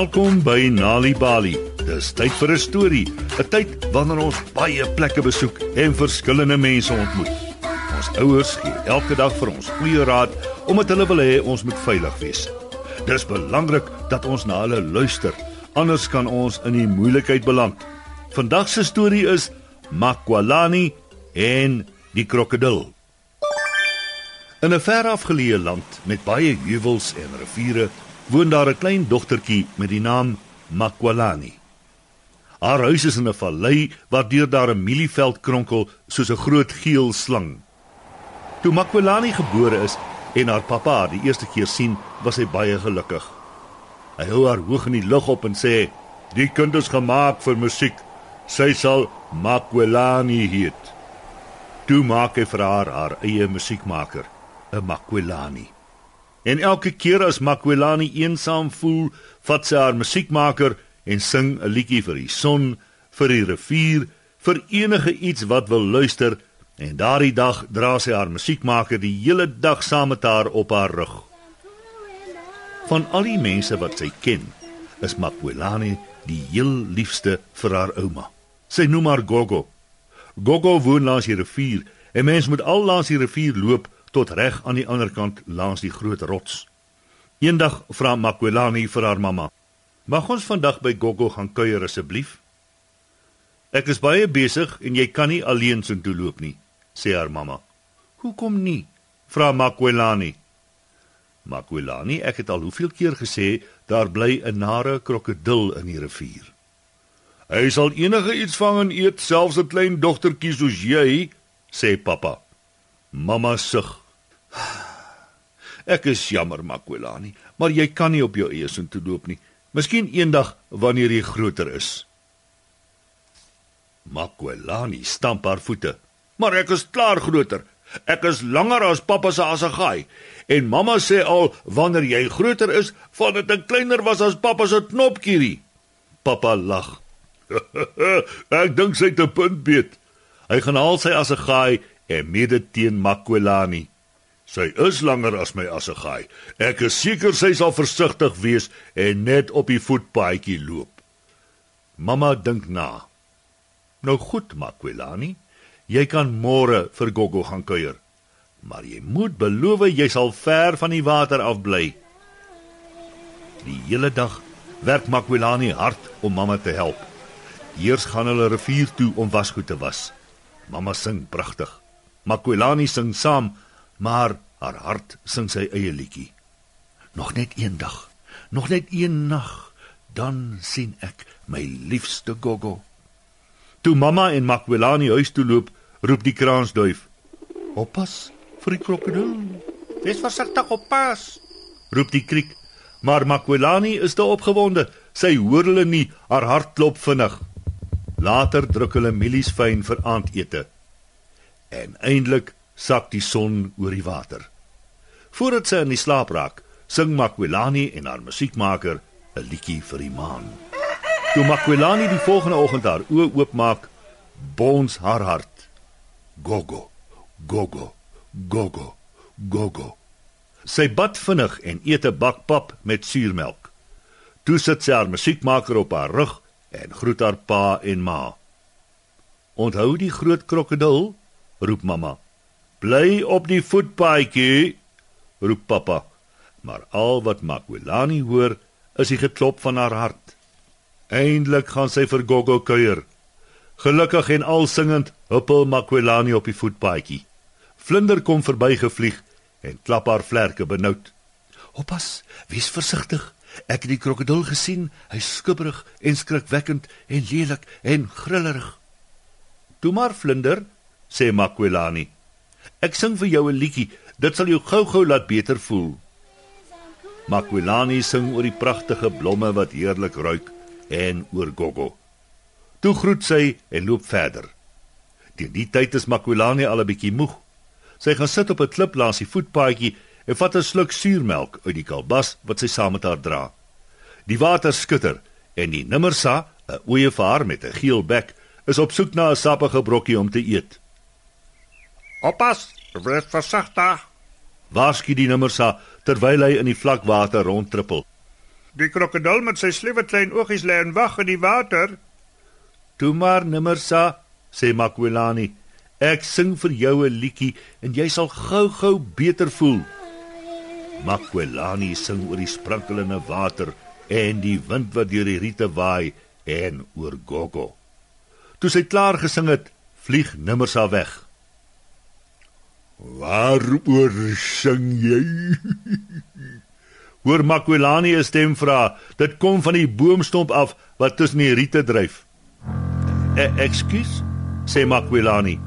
Welkom by Nali Bali. Dis tyd vir 'n storie, 'n tyd wanneer ons baie plekke besoek en verskillende mense ontmoet. Ons ouers gee elke dag vir ons goeie raad omdat hulle wil hê ons moet veilig wees. Dis belangrik dat ons na hulle luister, anders kan ons in die moeilikheid beland. Vandag se storie is Makwalani en die krokodil. In 'n verafgeleë land met baie heuwels en riviere woon daar 'n klein dogtertjie met die naam Makwalani. Haar huis is in 'n vallei waardeur daar 'n mielieveld kronkel soos 'n groot geel slang. Toe Makwalani gebore is en haar pappa haar die eerste keer sien, was hy baie gelukkig. Hy hou haar hoog in die lug op en sê: "Die kind is gemaak vir musiek. Sy sal Makwalani heet." Toe maak hy vir haar haar eie musiekmaker, 'n Makwalani. En elke keer as Makwelani eensaam voel, vat sy haar musiekmaker en sing 'n liedjie vir die son, vir die rivier, vir enige iets wat wil luister en daardie dag dra sy haar musiekmaker die hele dag saam met haar op haar rug. Van al die mense wat sy ken, is Makwelani die heel liefste vir haar ouma. Sy noem haar Gogo. Gogo woon langs die rivier en mens moet al langs die rivier loop tot reg aan die ander kant langs die groot rots. Eendag vra Makwelani vir haar mamma: "Mag ons vandag by Gogo gaan kuier asseblief?" "Ek is baie besig en jy kan nie alleen so toe loop nie," sê haar mamma. "Hoekom nie?" vra Makwelani. "Makwelani, ek het al hoeveel keer gesê daar bly 'n nare krokodil in die rivier." "Hy sal enige iets vang en eet, selfs 'n klein dogtertjie soos jy," sê pappa. Mamma sug. Ek is jammer, Makwelani, maar jy kan nie op jou eie sin toe loop nie. Miskien eendag wanneer jy groter is. Makwelani stamp haar voete. Maar ek is klaar groter. Ek is langer as pappa se assegaai en mamma sê al wanneer jy groter is, val dit 'n kleiner was as pappa se knopkierie. Pappa lag. ek dink sy het 'n punt beet. Hy gaan haal sy assegaai en mede teen Makwelani. Sy is langer as my assegaai. Ek is seker sy sal versigtig wees en net op die voetpaadjie loop. Mamma dink na. Nou goed, Makwelani, jy kan môre vir Gogo gaan kuier. Maar jy moet beloof jy sal ver van die water af bly. Die hele dag werk Makwelani hard om mamma te help. Eers gaan hulle rivier toe om wasgoed te was. Mamma sing pragtig. Makwelani sing saam, maar haar hart sing sy eie liedjie. Nog net een dag, nog net een nag, dan sien ek my liefste Gogo. Toe mamma en Makwelani huis toe loop, roep die kraansduif: "Oppas vir die krokodil. Wees versigtig, oppas!" roep die kriek. Maar Makwelani is te opgewonde. Sy hoor hulle nie, haar hart klop vinnig. Later druk hulle mielies fyn vir aandete en eindelik sak die son oor die water. Voordat sy in die slaap raak, sing Makwelani en haar musiekmaker 'n liedjie vir die maan. Toe Makwelani die volgende oggend haar oë oopmaak, bons haar hart. Gogo, gogo, gogo, gogo. Sy bad vinnig en eet 'n bak pap met suurmelk. Toe sit sy haar musiekmaker op haar rug en groet haar pa en ma. Onthou die groot krokodil? roep mamma. Bly op die voetpaadjie, roep pappa. Maar al wat Makwelani hoor, is die geklop van haar hart. Eindelik gaan sy vir Gogo kuier. Gelukkig en al singend huppel Makwelani op die voetpaadjie. Vlinder kom verbygevlieg en klap haar vlerke benoud. Oppas, wees versigtig. Ek het die krokodil gesien. Hy's skubberig en skrikwekkend en lelik en grillerig. Toe maar Vlinder, sê Makwelani. Ek sing vir jou 'n liedjie, dit sal jou gou-gou laat beter voel. Makwelani sing oor die pragtige blomme wat heerlik ruik en oor Gogo. Toe groet sy en loop verder. Teen die tyd is Makwelani al 'n bietjie moeg. Sy gaan sit op 'n klip langs die voetpaadjie en vat 'n sluk suurmelk uit die kalbas wat sy saam met haar dra. Die water skitter en die nimmersa, 'n ooievaar met 'n geel bek, is op soek na 'n sappige brokkie om te eet. Oppas, wees versigtig. Waarskynlik die nimmersa terwyl hy in die vlak water rondtrippel. Die krokodil met sy sliewe klein oogies lê en wag in die water. Toe maar nimmersa, sê Makwelani. Ek sing vir jou 'n liedjie en jy sal gou-gou beter voel. Makwelani sing oor die sprankelende water en die wind wat deur die riete waai en oor Gogo. Toe sy klaar gesing het, vlieg nimmersa weg. Waaroor sing jy? Hoor Makwelani 'n stem vra. Dit kom van die boomstomp af wat tussen die riete dryf. E "Ekskuus," sê Makwelani.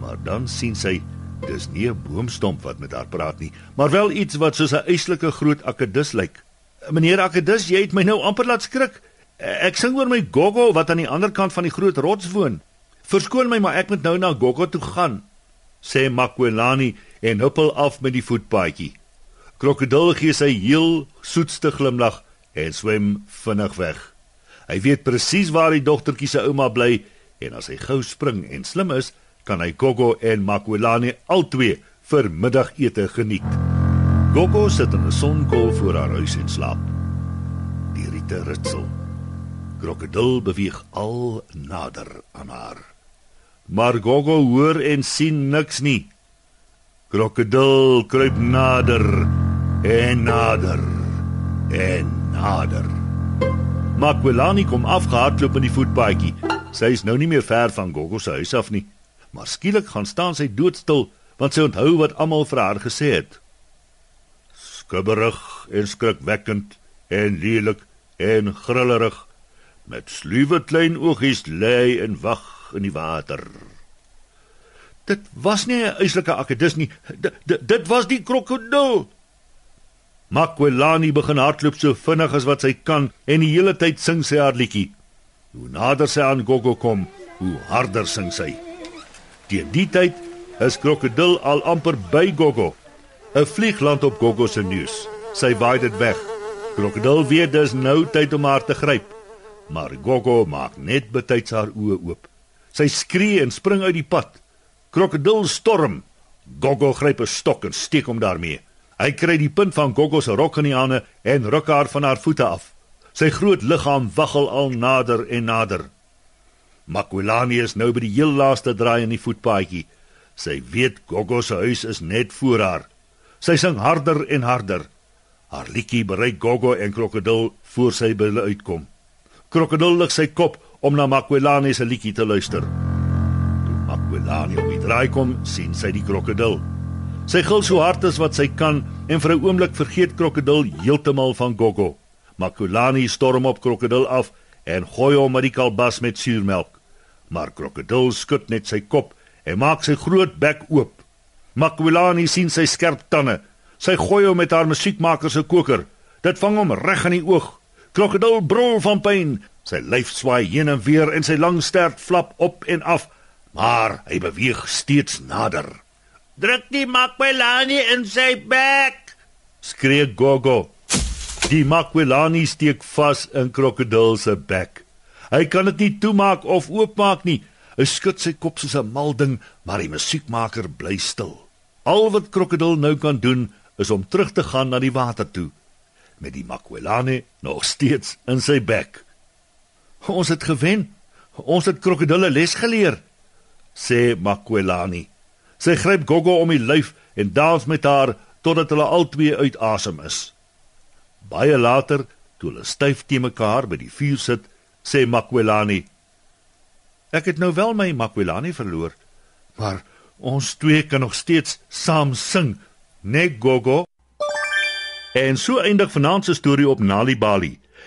Maar dan sien sy dis nie 'n boomstomp wat met haar praat nie, maar wel iets wat soos 'n eislike groot akedus lyk. "Meneer Akedus, jy het my nou amper laat skrik. Ek sing oor my goggo wat aan die ander kant van die groot rots woon. Verskoon my, maar ek moet nou na goggo toe gaan." Sê Makwelani en huppel af met die voetpaadjie. Krokodil gee sy heel soetste glimlag en swem vinnig weg. Hy weet presies waar die dogtertjie se ouma bly en as hy gou spring en slim is, kan hy Gogo en Makwelani albei vir middagete geniet. Gogo sit in 'n sonkool voor haar huis en slaap. Die riete ritsel. Krokodil beweeg al nader aan haar. Maar Gogo hoor en sien niks nie. Krokodil kruip nader en nader en nader. Makwelani kom afgehardloop in die voetpaadjie. Sy is nou nie meer ver van Gogo se huis af nie, maar skielik gaan staan sy doodstil want sy onthou wat almal vir haar gesê het. Skubberig en skrikwekkend en lelik en grillerig met sluwe klein oogies lê en wag in die water. Dit was nie 'n eislike akedus nie. D dit was die krokodil. Makwelani begin hardloop so vinnig as wat sy kan en die hele tyd sing sy haar liedjie. Hoe nader sy aan Gogo kom, hoe harder sing sy. Teen die tyd is krokodil al amper by Gogo. 'n Vlieg land op Gogo se neus. Sy waai dit weg. Krokodil weet dis nou tyd om haar te gryp. Maar Gogo maak net betyds haar oë oop. Sy skree en spring uit die pad. Krokodil storm. Gogo gryp 'n stok en steek hom daarmee. Hy kry die punt van Gogo se rok in die hande en ruk haar van haar voete af. Sy groot liggaam waggel al nader en nader. Makwelani is nou by die heel laaste draai in die voetpaadjie. Sy weet Gogo se huis is net voor haar. Sy sing harder en harder. Haar liedjie bereik Gogo en Krokodil voor sy by hulle uitkom. Krokodil lig sy kop om na Makwelani se liedjie te luister. Toe Makwelani op die draai kom, sien sy die krokodil. Sy gil so hard as wat sy kan en vir 'n oomblik vergeet krokodil heeltemal van Gogo. Makwelani storm op krokodil af en gooi hom met die kalbas met suurmelk. Maar krokodil skud net sy kop en maak sy groot bek oop. Makwelani sien sy skerp tande. Sy gooi hom met haar musiekmaker se koker. Dit vang hom reg in die oog. Krokodil brul van pyn Sy lyf swaai heen en weer en sy lang stert flap op en af, maar hy beweeg steeds nader. Druk die Makwelani in sy bek! skree Gogo. Die Makwelani steek vas in krokodil se bek. Hy kan dit nie toemaak of oopmaak nie. Hy skud sy kop soos 'n mal ding, maar die musiekmaker bly stil. Al wat krokodil nou kan doen, is om terug te gaan na die water toe met die Makwelani nog steeds in sy bek. Ons het gewen. Ons het krokodille les geleer, sê Makwelani. Sy gryp Gogo om die lyf en dans met haar totdat hulle albei uit asem is. Baie later, toe hulle styf te mekaar by die vuur sit, sê Makwelani: Ek het nou wel my Makwelani verloor, maar ons twee kan nog steeds saam sing, né Gogo? En so eindig vanaand se storie op Nali Bali.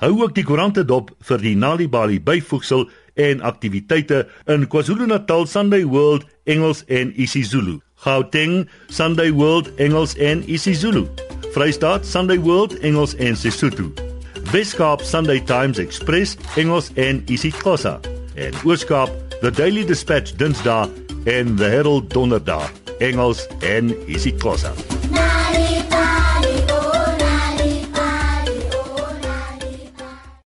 Hou ook die koerante dop vir die Nali Bali byvoegsel en aktiwiteite in KwaZulu-Natal Sunday World Engels en isiZulu. Gauteng Sunday World Engels en isiZulu. Vrystaat Sunday World Engels en Sesotho. Weskaap Sunday Times Express Engels en isiXhosa en Ooskaap The Daily Dispatch Dinsdae en The Herald Donderdag Engels en isiXhosa.